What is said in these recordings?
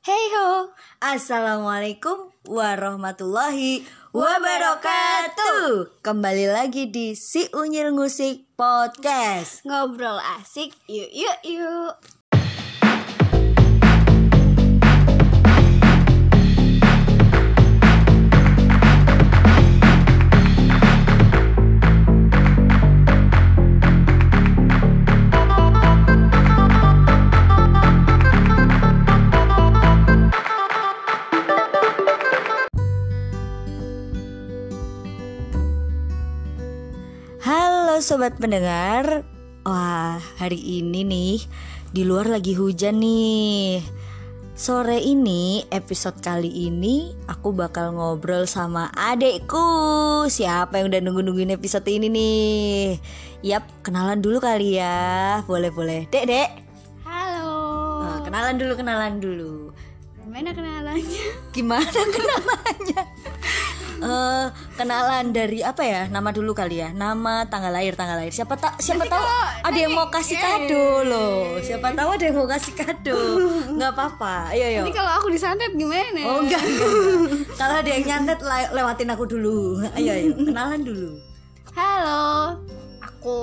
Hey ho, Assalamualaikum warahmatullahi wabarakatuh. Kembali lagi di Si Unyil Ngusik Podcast. Ngobrol asik, yuk yuk yuk sobat pendengar. Wah hari ini nih di luar lagi hujan nih. Sore ini episode kali ini aku bakal ngobrol sama adekku. Siapa yang udah nunggu-nungguin episode ini nih? Yap kenalan dulu kali ya. Boleh-boleh Dek dek. Halo. Nah, Kenalan dulu kenalan dulu. Gimana kenalannya? Gimana kenalannya? Eh, kenalan dari apa ya? Nama dulu kali ya. Nama tanggal lahir, tanggal lahir. Siapa tak siapa tahu ada yang mau kasih kado loh. Siapa tahu ada yang mau kasih kado. Nggak apa-apa. Ayo ayo. Nanti kalau aku disantet gimana? Oh enggak, enggak. Kalau ada yang nyantet le- lewatin aku dulu. Ayo ayo, kenalan dulu. Halo Aku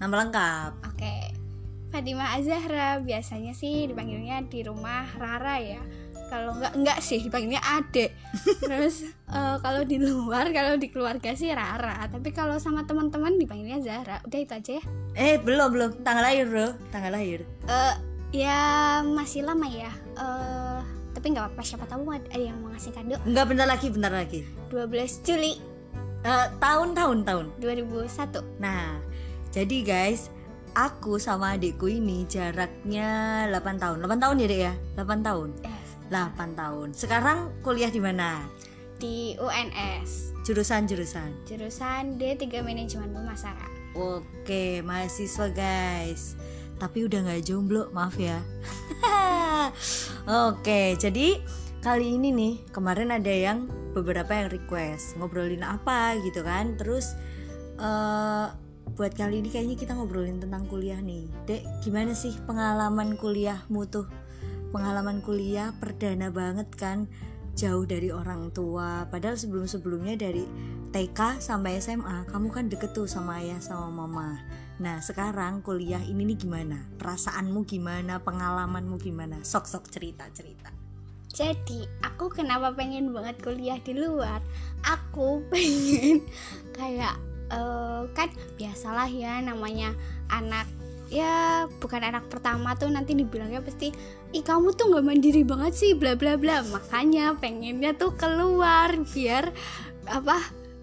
Nama lengkap. Oke Fatimah Azahra Biasanya sih dipanggilnya di rumah Rara ya kalau enggak enggak sih dipanggilnya Ade terus eh, kalau di luar kalau di keluarga sih Rara tapi kalau sama teman-teman dipanggilnya Zahra udah itu aja ya Eh, belum belum. Tanggal lahir, Bro. Tanggal lahir. Eh, ya masih lama ya. Eh, tapi nggak apa-apa siapa tahu ada yang mau ngasih kado. Enggak bentar lagi, bentar lagi. 12 Juli Eh, tahun tahun tahun. 2001. Nah, jadi guys, aku sama adikku ini jaraknya 8 tahun. 8 tahun ya, Dek ya? 8 tahun. Eh, 8 tahun. Sekarang kuliah di mana? di UNS. Jurusan-jurusan. Jurusan D3 Manajemen Pemasaran. Oke, mahasiswa guys. Tapi udah nggak jomblo, maaf ya. Oke, jadi kali ini nih kemarin ada yang beberapa yang request ngobrolin apa gitu kan. Terus eh buat kali ini kayaknya kita ngobrolin tentang kuliah nih. Dek, gimana sih pengalaman kuliahmu tuh? Pengalaman kuliah perdana banget kan jauh dari orang tua. Padahal sebelum-sebelumnya dari TK sampai SMA kamu kan deket tuh sama ayah sama mama. Nah sekarang kuliah ini nih gimana? Perasaanmu gimana? Pengalamanmu gimana? Sok-sok cerita-cerita. Jadi, aku kenapa pengen banget kuliah di luar? Aku pengen kayak eh, kan biasalah ya namanya anak ya bukan anak pertama tuh nanti dibilangnya pasti ih kamu tuh nggak mandiri banget sih bla bla bla makanya pengennya tuh keluar biar apa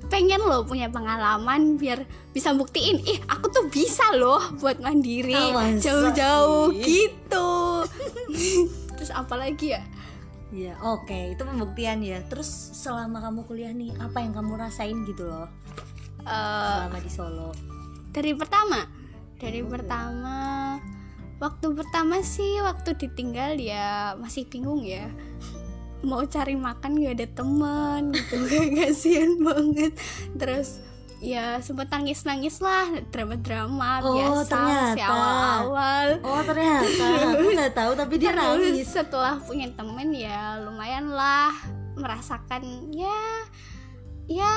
pengen loh punya pengalaman biar bisa buktiin ih aku tuh bisa loh buat mandiri jauh-jauh sih? gitu terus apa lagi ya Iya oke itu pembuktian ya. Terus selama kamu kuliah nih apa yang kamu rasain gitu loh Eh, selama di Solo? dari pertama dari pertama. Waktu pertama sih waktu ditinggal ya masih bingung ya. Mau cari makan gak ada teman gitu. Kayak kasihan banget. Terus ya sempet nangis nangis lah drama drama Oh, biasa ternyata. si awal awal Oh ternyata. Aku nggak tahu tapi dia nangis. setelah punya temen ya lumayan lah merasakan ya ya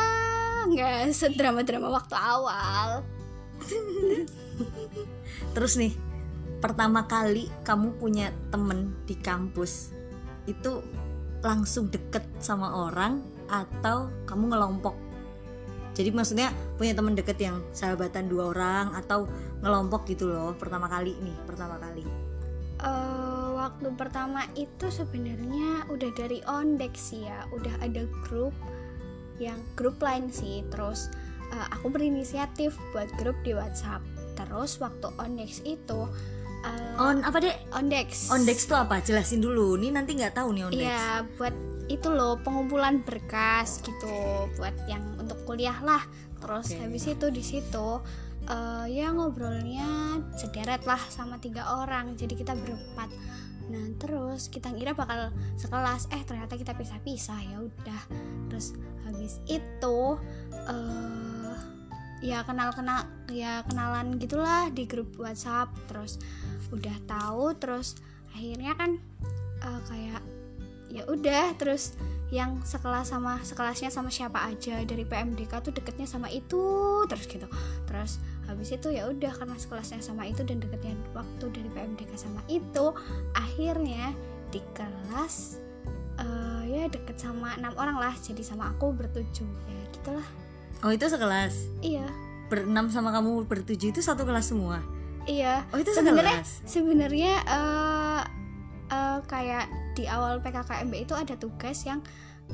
nggak sedrama drama waktu awal Terus nih pertama kali kamu punya temen di kampus itu langsung deket sama orang atau kamu ngelompok? Jadi maksudnya punya temen deket yang sahabatan dua orang atau ngelompok gitu loh pertama kali nih pertama kali. Eh, waktu pertama itu sebenarnya udah dari Ondex sih ya, udah ada grup yang grup lain sih. Terus eh, aku berinisiatif buat grup di WhatsApp. Terus waktu Ondex itu eh, On apa deh? Ondex. Ondex tuh apa? Jelasin dulu. Nih nanti nggak tahu nih Ondex. Iya, buat itu loh pengumpulan berkas gitu, buat yang untuk kuliah lah. Terus Oke. habis itu di situ eh, ya ngobrolnya sederet lah sama tiga orang, jadi kita berempat. Nah terus kita kira bakal sekelas, eh ternyata kita pisah-pisah ya udah. Terus habis itu eh ya kenal-kenal ya kenalan gitulah di grup WhatsApp. Terus udah tahu, terus akhirnya kan eh, kayak ya udah terus yang sekelas sama sekelasnya sama siapa aja dari PMDK tuh deketnya sama itu terus gitu terus habis itu ya udah karena sekelasnya sama itu dan deketnya waktu dari PMDK sama itu akhirnya di kelas uh, ya deket sama enam orang lah jadi sama aku bertujuh ya gitulah oh itu sekelas? Iya. Berenam sama kamu bertujuh itu satu kelas semua? Iya. Oh itu sebenarnya sekelas sebenarnya uh, uh, kayak di awal PKKMB itu ada tugas yang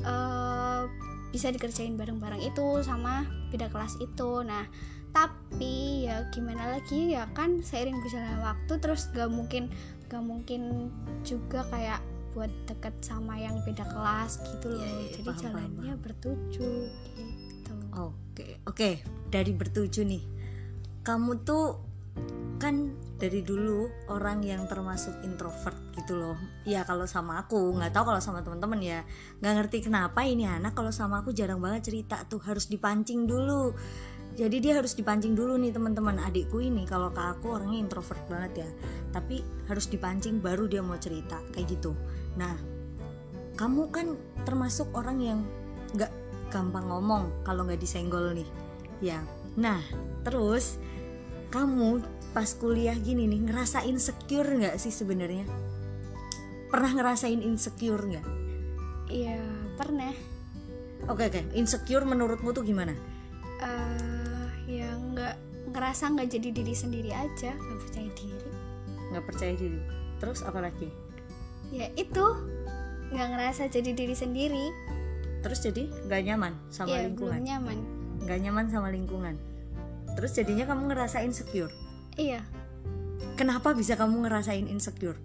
uh, bisa dikerjain bareng-bareng itu sama beda kelas itu. Nah tapi ya gimana lagi ya kan seiring berjalannya waktu terus gak mungkin gak mungkin juga kayak buat deket sama yang beda kelas gitu loh. Iya, iya, jadi paham, jalannya paham, bertujuh. gitu Oke, oke. Dari bertujuh nih, kamu tuh kan dari dulu orang yang termasuk introvert gitu loh. Ya kalau sama aku, nggak tahu kalau sama teman-teman ya, nggak ngerti kenapa ini anak kalau sama aku jarang banget cerita tuh harus dipancing dulu. Jadi dia harus dipancing dulu nih teman-teman. Adikku ini kalau ke aku orangnya introvert banget ya, tapi harus dipancing baru dia mau cerita kayak gitu. Nah, kamu kan termasuk orang yang nggak gampang ngomong kalau nggak disenggol nih. Ya. Nah terus kamu pas kuliah gini nih ngerasa insecure nggak sih sebenarnya? Pernah ngerasain insecure nggak? Iya pernah. Oke oke. Insecure menurutmu tuh gimana? Eh ya nggak ngerasa nggak jadi diri sendiri aja nggak percaya diri. Nggak percaya diri. Terus apa lagi? Ya itu nggak ngerasa jadi diri sendiri terus jadi nggak nyaman sama ya belum lingkungan. nyaman. Nggak nyaman sama lingkungan. Terus jadinya kamu ngerasa insecure. Iya. Kenapa bisa kamu ngerasain insecure?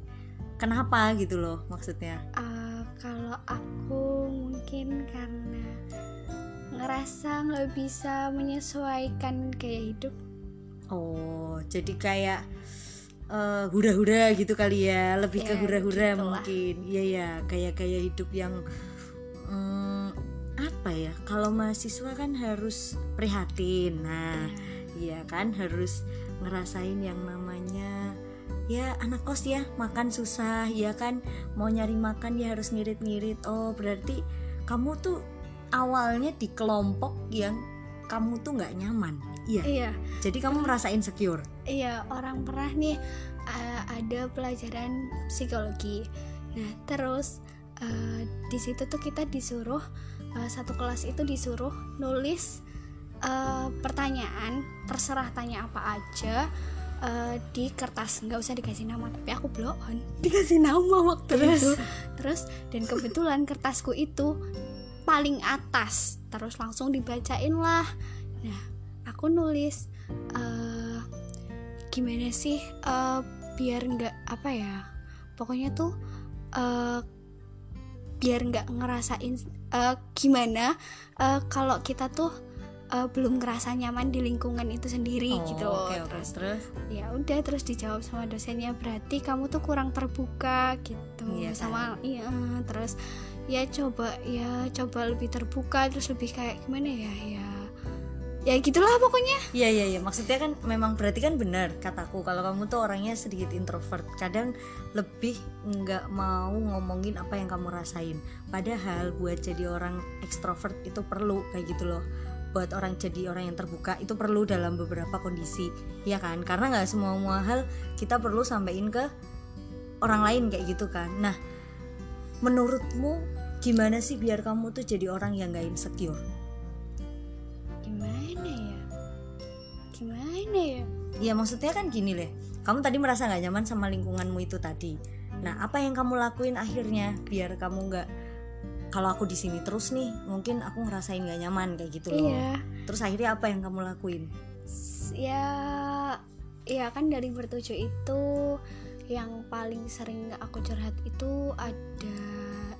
Kenapa gitu loh maksudnya? Eh, kalau aku mungkin karena ngerasa nggak bisa menyesuaikan gaya hidup. Oh, jadi kayak eh, hura-hura gitu kali ya, lebih ke Ya, hura-hura gitulah. mungkin. Iya ya, kayak gaya hidup yang mm, apa ya? Kalau mahasiswa kan harus prihatin. Nah, iya kan harus ngerasain yang namanya ya anak kos ya makan susah ya kan mau nyari makan ya harus ngirit-ngirit oh berarti kamu tuh awalnya di kelompok yang kamu tuh nggak nyaman iya iya jadi kamu merasa insecure. iya orang pernah nih uh, ada pelajaran psikologi nah terus uh, di situ tuh kita disuruh uh, satu kelas itu disuruh nulis uh, pertanyaan terserah tanya apa aja uh, di kertas. Nggak usah dikasih nama tapi aku blow on dikasih nama waktu Terus? itu terus dan kebetulan kertasku itu paling atas. Terus langsung dibacain lah. Nah aku nulis eh gimana sih eh, biar nggak apa ya pokoknya tuh eh biar nggak ngerasain eh, gimana? Eh, kalau kita tuh eh, belum ngerasa nyaman di lingkungan itu sendiri gitu Oh, oke, oke. terus terus? ya udah terus dijawab sama dosennya berarti kamu tuh kurang terbuka gitu. Iya kan? sama iya terus ya coba ya coba lebih terbuka terus lebih kayak gimana ya? Ya ya gitulah pokoknya. Iya iya iya. Maksudnya kan memang berarti kan benar kataku kalau kamu tuh orangnya sedikit introvert. Kadang lebih nggak mau ngomongin apa yang kamu rasain. Padahal buat jadi orang ekstrovert itu perlu kayak gitu loh. Buat orang jadi orang yang terbuka itu perlu dalam beberapa kondisi ya kan? Karena nggak semua semua hal kita perlu sampaikan ke orang lain kayak gitu kan? Nah menurutmu gimana sih biar kamu tuh jadi orang yang nggak insecure gimana ya? Ya maksudnya kan gini leh. Kamu tadi merasa nggak nyaman sama lingkunganmu itu tadi. Nah apa yang kamu lakuin akhirnya Biar kamu nggak Kalau aku di sini terus nih Mungkin aku ngerasain nggak nyaman kayak gitu loh. Iya. Terus akhirnya apa yang kamu lakuin? Ya ya kan dari bertujuh itu yang paling sering aku curhat itu ada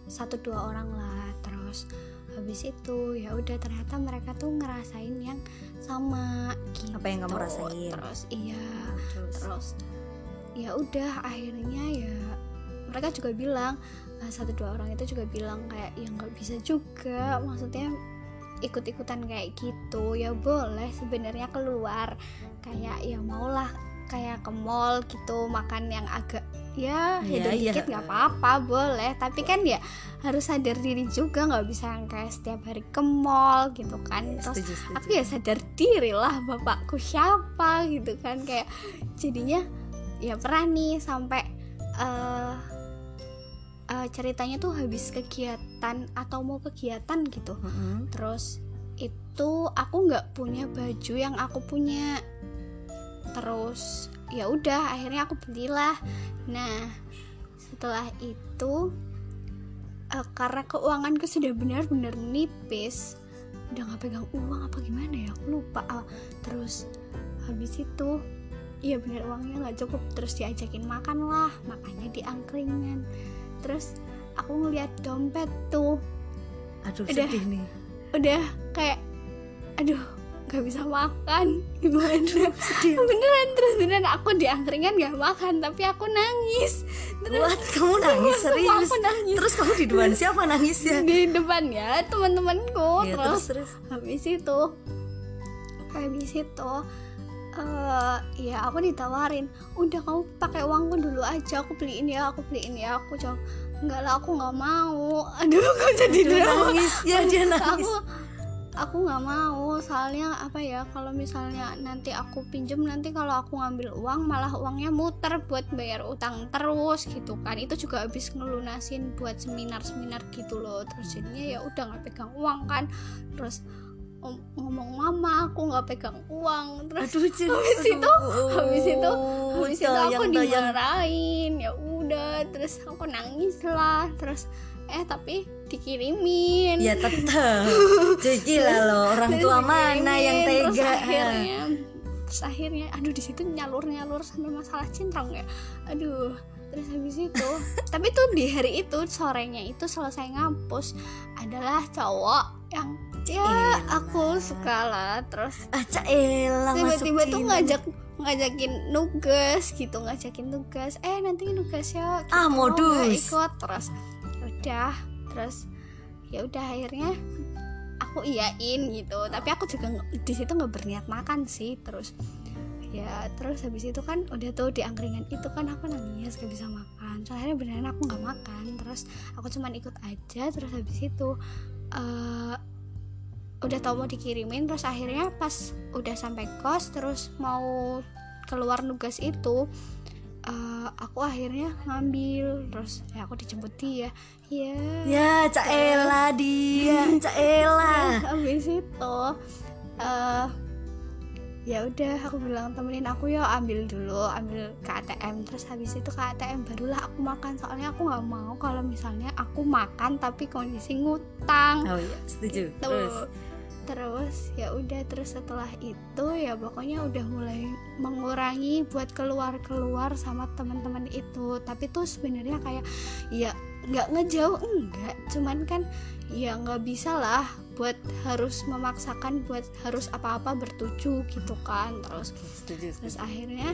satu dua orang lah. Terus habis itu ya udah ternyata mereka tuh ngerasain yang sama gitu Apa yang kamu rasain? terus iya. Terus? Terus ya udah akhirnya ya mereka juga bilang eh, satu dua orang itu juga bilang kayak ya nggak bisa juga maksudnya ikut-ikutan kayak gitu ya boleh sebenarnya keluar. Kayak ya maulah kayak ke mall gitu makan yang agak ya Iya, hidup iya. dikit nggak apa-apa boleh. Tapi kan ya harus sadar diri juga nggak bisa yang kayak setiap hari ke mall gitu kan. Terus setuju setuju. aku ya sadar diri lah bapakku siapa gitu kan. Kayak jadinya ya pernah nih sampai eh eh, ceritanya tuh habis kegiatan atau mau kegiatan gitu. Mm-mm. terus itu aku nggak punya baju yang aku punya. Terus ya udah akhirnya aku belilah nah setelah itu eh, karena keuanganku sudah benar-benar nipis udah nggak pegang uang apa gimana ya aku lupa. Ah, terus habis itu iya benar uangnya nggak cukup. Terus diajakin makan lah makannya di angkringan. Terus aku ngeliat dompet tuh. Aduh Udah. sedih nih. udah kayak aduh nggak bisa makan. Gimana? Sedih. Beneran terus beneran aku di angkringan nggak makan tapi aku nangis. Terus What? kamu nangis? Serius? aku nangis. Terus kamu di depan siapa nangisnya di depan ya teman-temanku. Ya, terus terus terus. habis itu habis itu eh ya aku ditawarin udah kamu pakai uangku dulu aja aku beliin ya aku beliin ya. Aku jawab enggak lah aku nggak mau. Aduh kok jadi Aduh, drama. nangis. Ya dia nangis. aku aku nggak mau soalnya apa ya kalau misalnya nanti aku pinjem nanti kalau aku ngambil uang malah uangnya muter buat bayar utang terus gitu kan. Itu juga habis ngelunasin buat seminar seminar gitu loh. Terus jadinya ya udah nggak pegang uang kan. Terus om- ngomong mama aku nggak pegang uang. Terus aduh Cil. habis itu habis itu habis itu aku dimarahin. Ya udah terus aku nangis lah. Terus eh tapi dikirimin. Ya tetap jadi lah lo orang Terus tua mana yang terus tega. akhirnya terus akhirnya aduh di situ nyalur nyalur sampai masalah cintrong ya aduh terus habis itu tapi tuh di hari itu sorenya itu selesai ngampus adalah cowok yang ya Elah. aku suka lah terus ah elah tiba-tiba tuh ngajak ngajakin nugas gitu ngajakin tugas eh nanti nugas ya kita Ah, modus. ikut? Terus udah terus ya udah akhirnya aku iyain gitu. Tapi aku juga di situ nggak berniat makan sih terus ya terus habis itu kan udah tuh di angkringan itu kan aku nangis gak bisa makan. Terus akhirnya beneran aku nggak makan terus aku cuman ikut aja terus habis itu eh udah tau mau dikirimin terus akhirnya pas udah sampai kos terus mau keluar nugas itu eh, aku akhirnya ngambil terus ya aku dijemput dia. Ya. Ya Cak Ella dia. Ella. Terus habis itu eh ya udah aku bilang temenin aku ya ambil dulu ambil ke ATM terus habis itu ke ATM barulah aku makan. Soalnya aku nggak mau kalau misalnya aku makan tapi kondisi ngutang. Oh iya setuju. Gitu. terus terus ya udah terus setelah itu ya pokoknya udah mulai mengurangi buat keluar keluar sama teman-teman itu. Tapi tuh sebenarnya kayak ya nggak ngejauh enggak. Cuman kan ya nggak bisa lah buat harus memaksakan buat harus apa-apa bertuju gitu kan terus setuju. terus akhirnya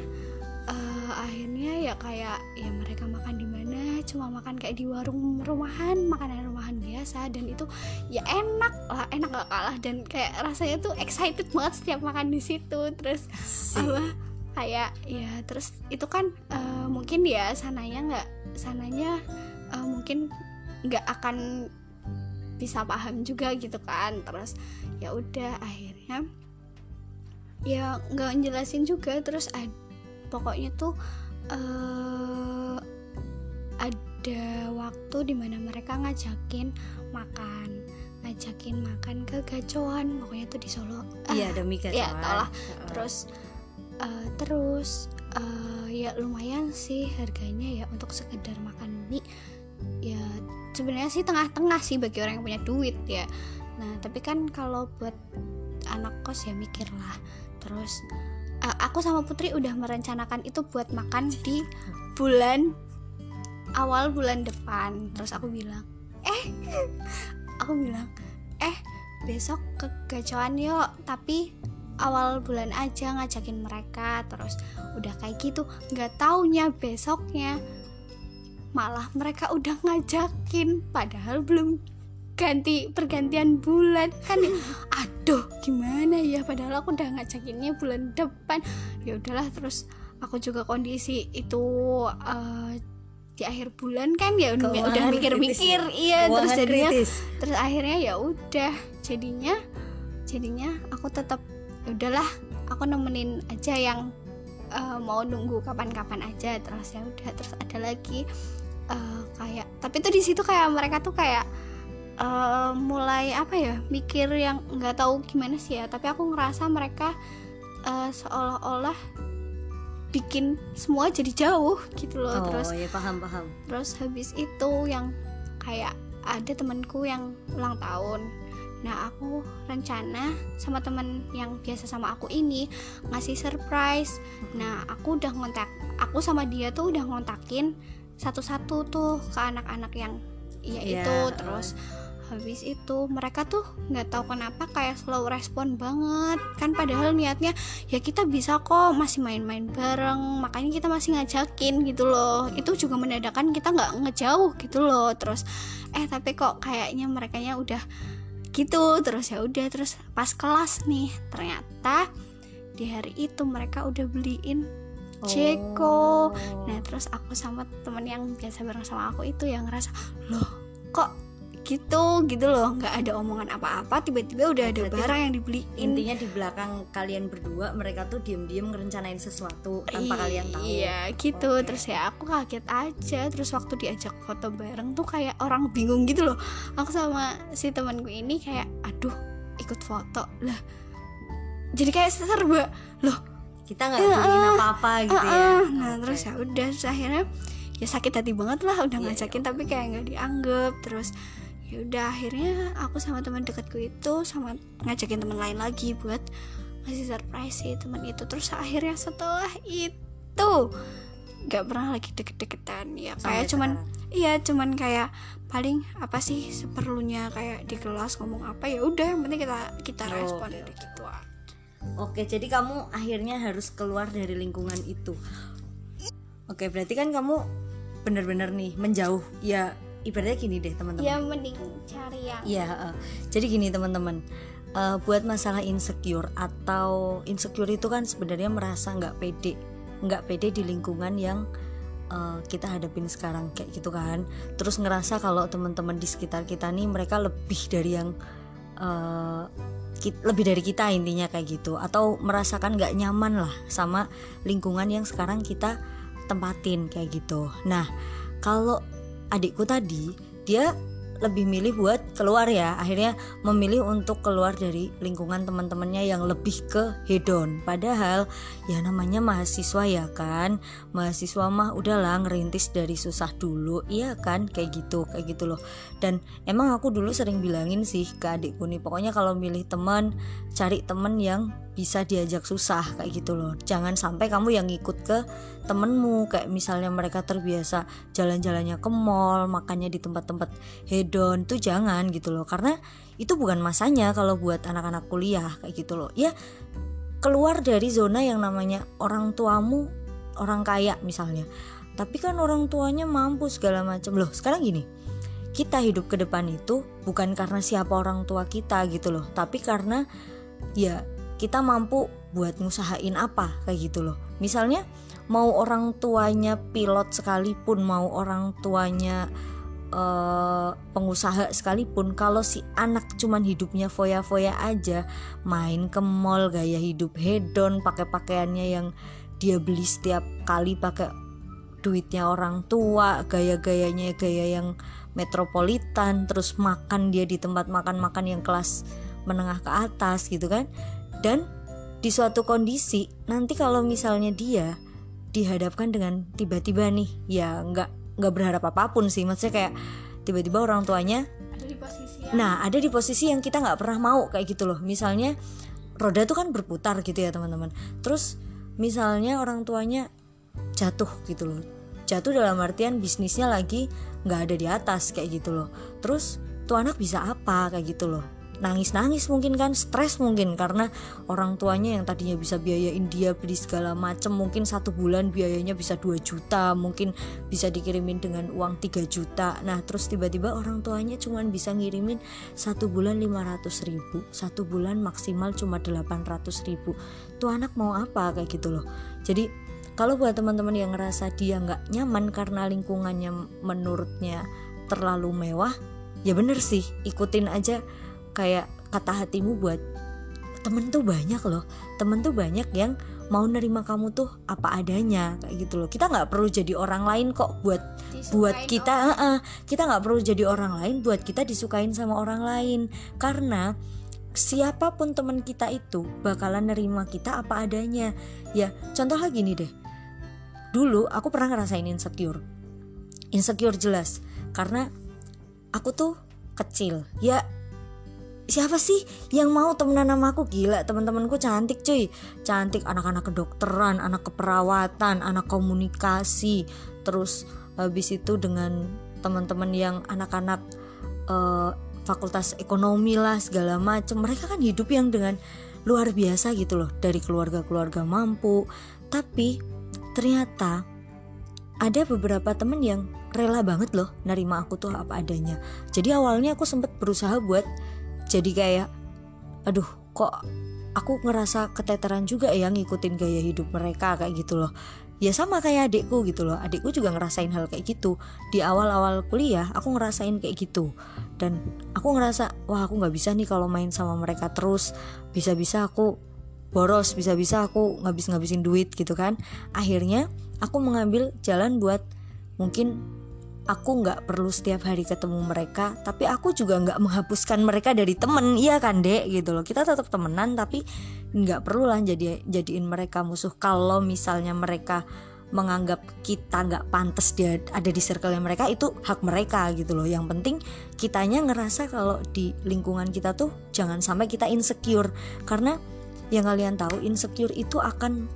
eh, akhirnya ya kayak ya mereka makan di mana cuma makan kayak di warung rumahan makanan rumahan biasa dan itu ya enak lah enak gak kalah dan kayak rasanya tuh excited banget setiap makan di situ. Terus apa kayak ya terus itu kan eh, mungkin ya sananya nggak sananya eh, mungkin nggak akan bisa paham juga gitu kan. Terus ya udah akhirnya ya nggak jelasin juga terus ad- pokoknya tuh eh ada waktu di mana mereka ngajakin makan ngajakin makan ke gacoan pokoknya tuh di Solo iya demi ya, kacauan. tau lah. Heeh. terus eh, terus eh, ya lumayan sih harganya ya untuk sekedar makan mie ya sebenarnya sih tengah-tengah sih bagi orang yang punya duit ya nah tapi kan kalau buat anak kos ya mikir lah terus eh, aku sama Putri udah merencanakan itu buat makan di bulan awal bulan depan. Terus aku bilang eh aku bilang eh besok ke gacoan yuk tapi awal bulan aja ngajakin mereka. Terus udah kayak gitu nggak taunya besoknya malah mereka udah ngajakin padahal belum ganti pergantian bulan. Kan ya, aduh gimana ya? Padahal aku udah ngajakinnya bulan depan. Ya udahlah terus aku juga kondisi itu uh, di akhir bulan kan ya udah Keuangan udah mikir-mikir. kritis iya terus Keuangan jadinya kritis. terus akhirnya ya udah. Jadinya jadinya aku tetap ya udahlah aku nemenin aja yang uh, mau nunggu kapan-kapan aja. Terus ya udah terus ada lagi uh, kayak tapi tuh di situ kayak mereka tuh kayak uh, mulai apa ya mikir yang nggak tahu gimana sih ya. Tapi aku ngerasa mereka uh, seolah-olah bikin semua jadi jauh gitu loh. Oh terus ya paham paham. terus habis itu yang kayak ada temanku yang ulang tahun. Nah aku rencana sama teman yang biasa sama aku ini ngasih surprise. Nah aku udah ngontak aku sama dia tuh udah ngontakin satu-satu tuh ke anak-anak yang iya Iya, itu. uh. Habis itu mereka tuh nggak tahu kenapa kayak slow respon banget kan padahal niatnya ya kita bisa kok masih main-main bareng makanya kita masih ngajakin gitu loh itu juga menandakan kita nggak ngejauh gitu loh terus eh tapi kok kayaknya mereka udah gitu terus ya udah terus pas kelas nih ternyata di hari itu mereka udah beliin Ceko. Oh. Nah terus aku sama temen yang biasa bareng sama aku itu yang ngerasa loh kok gitu gitu loh. Nggak ada omongan apa-apa tiba-tiba udah ada Berarti barang yang dibeliin. intinya di belakang kalian berdua mereka tuh diem-diem ngerencanain sesuatu tanpa kalian tahu. Iya gitu. Oke. terus ya aku kaget aja. Terus waktu diajak foto bareng tuh kayak orang bingung gitu loh. Aku sama si temanku ini kayak aduh ikut foto. Lah jadi kayak serba loh kita nggak Iya, beliin apa-apa gitu ah, ya? Ah. nah Oke. terus ya udah terus akhirnya ya sakit hati banget lah udah Iya, ngajakin iya. tapi kayak nggak dianggap. Terus ya udah akhirnya aku sama teman dekatku itu sama ngajakin teman lain lagi buat ngasih surprise si teman itu terus akhirnya setelah itu nggak pernah lagi deket-deketan ya Sampai kayak cuman sekarang. iya cuman kayak paling apa sih seperlunya kayak di kelas ngomong apa ya udah yang penting kita kita Oh, respon oke. gitu. Oke, jadi kamu akhirnya harus keluar dari lingkungan itu. Oke, berarti kan kamu bener-bener nih menjauh. Ya, ibaratnya gini deh, teman-teman. ya mending cari yang Iya, heeh. jadi gini teman-teman. Eh, buat masalah insecure atau insecure itu kan sebenarnya merasa nggak pede, nggak pede di lingkungan yang eh, kita hadapin sekarang kayak gitu kan. Terus ngerasa kalau teman-teman di sekitar kita nih mereka lebih dari yang ki- lebih dari kita intinya kayak gitu atau merasakan nggak nyaman lah sama lingkungan yang sekarang kita tempatin kayak gitu. Nah, kalau adikku tadi dia lebih milih buat keluar ya. Akhirnya memilih untuk keluar dari lingkungan teman-temannya yang lebih ke hedon. Padahal ya namanya mahasiswa ya kan. Mahasiswa mah udahlah ngerintis dari susah dulu. Iya kan? Kayak gitu kayak gitu loh. Dan emang aku dulu sering bilangin sih ke adikku nih pokoknya kalau milih teman cari temen yang bisa diajak susah kayak gitu loh. Jangan sampai kamu yang ikut ke temenmu. Kayak misalnya mereka terbiasa jalan-jalannya ke mall makannya di tempat-tempat hedon tuh jangan gitu loh. Karena itu bukan masanya kalau buat anak-anak kuliah kayak gitu loh. Ya keluar dari zona yang namanya orang tuamu orang kaya misalnya. Tapi kan orang tuanya mampu segala macam. Loh sekarang gini. Kita hidup ke depan itu bukan karena siapa orang tua kita gitu loh. Tapi karena ya kita mampu buat ngusahain apa kayak gitu loh. Misalnya mau orang tuanya pilot sekalipun mau orang tuanya eh, pengusaha sekalipun kalau si anak cuman hidupnya foya-foya aja main ke mall gaya hidup hedon pakai pakaiannya yang dia beli setiap kali pakai duitnya orang tua gaya-gayanya gaya yang metropolitan terus makan dia di tempat makan-makan yang kelas menengah ke atas gitu kan? Dan di suatu kondisi nanti kalau misalnya dia dihadapkan dengan tiba-tiba nih ya nggak nggak berharap apa pun sih maksudnya kayak tiba-tiba orang tuanya ada di posisi yang Nah, ada di posisi yang kita nggak pernah mau kayak gitu loh. Misalnya roda tuh kan berputar gitu ya teman-teman. Terus misalnya orang tuanya jatuh gitu loh. Jatuh dalam artian bisnisnya lagi nggak ada di atas kayak gitu loh. Terus tuh anak bisa apa kayak gitu loh. Nangis-nangis mungkin kan, stres mungkin karena orang tuanya yang tadinya bisa biayain dia beli segala macem mungkin satu bulan biayanya bisa 2 juta, mungkin bisa dikirimin dengan uang 3 juta. Nah, terus tiba-tiba orang tuanya cuman bisa ngirimin satu bulan 500 ribu, satu bulan maksimal cuma 800 ribu. Tuh anak mau apa kayak gitu loh. Jadi kalau buat teman-teman yang ngerasa dia nggak nyaman karena lingkungannya menurutnya terlalu mewah ya bener sih ikutin aja kayak kata hatimu buat temen tuh banyak loh. Temen tuh banyak yang mau nerima kamu tuh apa adanya kayak gitu loh. Kita nggak perlu jadi orang lain kok buat Disukain buat kita orang. uh-uh, kita nggak perlu jadi orang lain buat kita disukain sama orang lain. Karena siapa pun teman kita itu bakalan nerima kita apa adanya. Ya contoh lagi nih deh. Dulu aku pernah ngerasain insecure. Insecure jelas. Karena aku tuh kecil. Ya siapa sih yang mau temenan sama aku? Gila teman-temanku cantik cuy. Cantik anak-anak kedokteran anak keperawatan anak komunikasi. Terus habis itu dengan teman-teman yang anak-anak eh, fakultas ekonomi lah segala macam mereka kan hidup yang dengan luar biasa gitu loh dari keluarga-keluarga mampu. Tapi ternyata ada beberapa temen yang rela banget loh nerima aku tuh apa adanya. Jadi awalnya aku sempet berusaha buat jadi kayak aduh kok aku ngerasa keteteran juga ya ngikutin gaya hidup mereka kayak gitu loh. Ya sama kayak adikku gitu loh. Adikku juga ngerasain hal kayak gitu. Di awal-awal kuliah aku ngerasain kayak gitu. Dan aku ngerasa wah aku nggak bisa nih kalau main sama mereka terus. Bisa-bisa aku boros bisa-bisa aku ngabis-ngabisin duit gitu kan. Akhirnya aku mengambil jalan buat mungkin aku nggak perlu setiap hari ketemu mereka tapi aku juga nggak menghapuskan mereka dari temen. Iya kan dek? Gitu loh. Kita tetap temenan tapi nggak perlu lah jadi jadiin mereka musuh. Kalau misalnya mereka menganggap kita nggak pantas dia ada di circle mereka itu hak mereka gitu loh. Yang penting kitanya ngerasa kalau di lingkungan kita tuh jangan sampai kita insecure. Karena yang kalian tahu insecure itu akan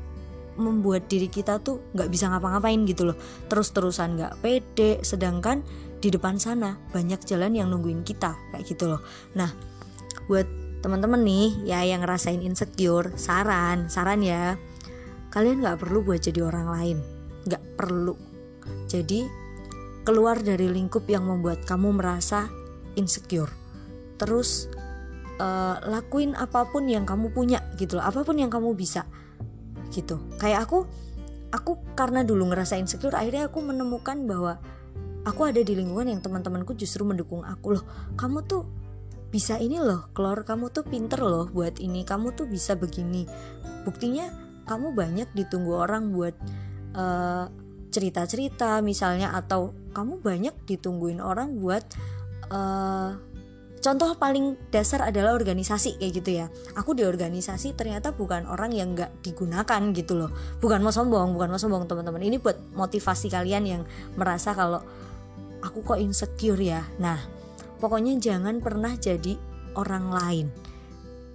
membuat diri kita tuh nggak bisa ngapa-ngapain gitu loh. Terus-terusan nggak pede sedangkan di depan sana banyak jalan yang nungguin kita kayak gitu loh. Nah buat teman-teman nih ya yang ngerasain insecure saran saran ya. Kalian nggak perlu buat jadi orang lain. Nggak perlu. Jadi keluar dari lingkup yang membuat kamu merasa insecure. Terus eh, lakuin apa pun yang kamu punya gitu loh. Apa pun yang kamu bisa gitu. Kayak aku aku karena dulu ngerasa insecure akhirnya aku menemukan bahwa aku ada di lingkungan yang teman-temanku justru mendukung aku loh. Kamu tuh bisa ini loh keluar kamu tuh pinter loh buat ini. Kamu tuh bisa begini. Buktinya kamu banyak ditunggu orang buat eh, cerita-cerita misalnya atau kamu banyak ditungguin orang buat eh, contoh paling dasar adalah organisasi kayak gitu ya. Aku di organisasi ternyata bukan orang yang nggak digunakan gitu loh. Bukan mau sombong bukan mau sombong teman-teman. Ini buat motivasi kalian yang merasa kalau aku kok insecure ya. Nah pokoknya jangan pernah jadi orang lain.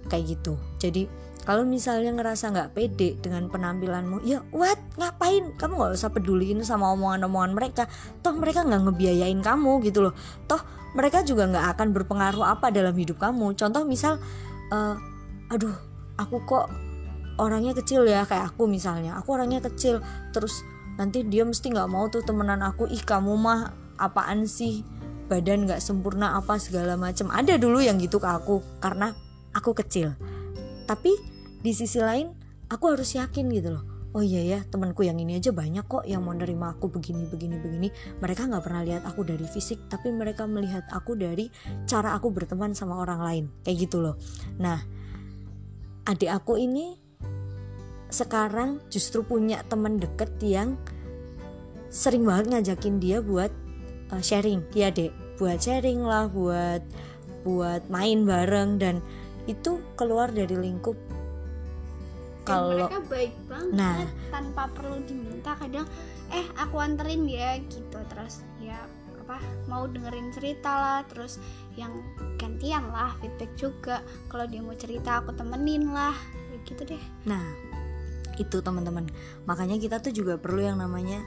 Kayak gitu. Jadi kalau misalnya ngerasa nggak pede dengan penampilanmu ya what? Ngapain? Kamu nggak usah peduliin sama omongan-omongan mereka. Toh mereka nggak ngebiayain kamu gitu loh. Toh mereka juga nggak akan berpengaruh apa dalam hidup kamu. Contoh misal eh, aduh aku kok orangnya kecil ya kayak aku misalnya. Aku orangnya kecil terus nanti dia mesti nggak mau tuh temenan aku. Ih kamu mah apaan sih? Badan nggak sempurna apa segala macam ada dulu yang gitu ke aku karena aku kecil. Tapi di sisi lain aku harus yakin gitu loh. Oh iya ya temanku yang ini aja banyak kok yang mau nerima aku begini begini begini. Mereka nggak pernah lihat aku dari fisik tapi mereka melihat aku dari cara aku berteman sama orang lain. Kayak gitu loh. Nah adik aku ini sekarang justru punya teman deket yang sering banget ngajakin dia buat uh, sharing. Ya dek. Buat sharing lah buat buat main bareng. Dan itu keluar dari lingkup kalau mereka baik banget Nah. tanpa perlu diminta kadang eh aku anterin ya gitu terus ya apa mau dengerin cerita lah terus yang gantian lah feedback juga kalau dia mau cerita aku temenin lah ya gitu deh Nah, itu teman-teman. Makanya kita tuh juga perlu yang namanya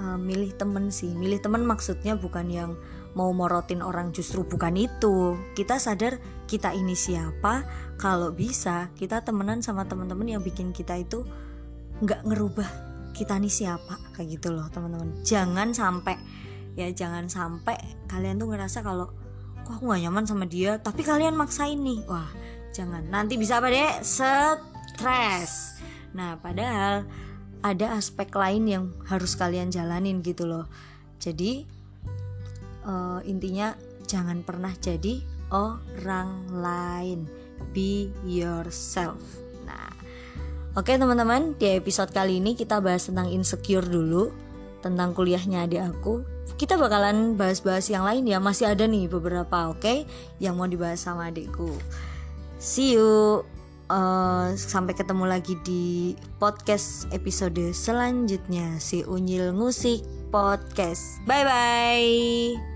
uh, milih temen sih. Milih temen maksudnya bukan yang mau morotin orang justru bukan itu. Kita sadar kita ini siapa. Kalau bisa kita temenan sama teman-teman yang bikin kita itu nggak ngerubah kita nih siapa kayak gitu loh teman-teman. Jangan sampai ya jangan sampai kalian tuh ngerasa kalau kok aku gak nyaman sama dia tapi kalian maksain nih wah jangan nanti bisa apa deh stres nah padahal ada aspek lain yang harus kalian jalanin gitu loh jadi uh, intinya jangan pernah jadi orang lain. Be yourself. Nah oke okay, teman-teman di episode kali ini kita bahas tentang insecure dulu tentang kuliahnya adik aku. Kita bakalan bahas-bahas yang lain ya masih ada nih beberapa oke okay, yang mau dibahas sama adikku. See you. Uh, sampai ketemu lagi di podcast episode selanjutnya. Si Unyil Musik Podcast. Bye bye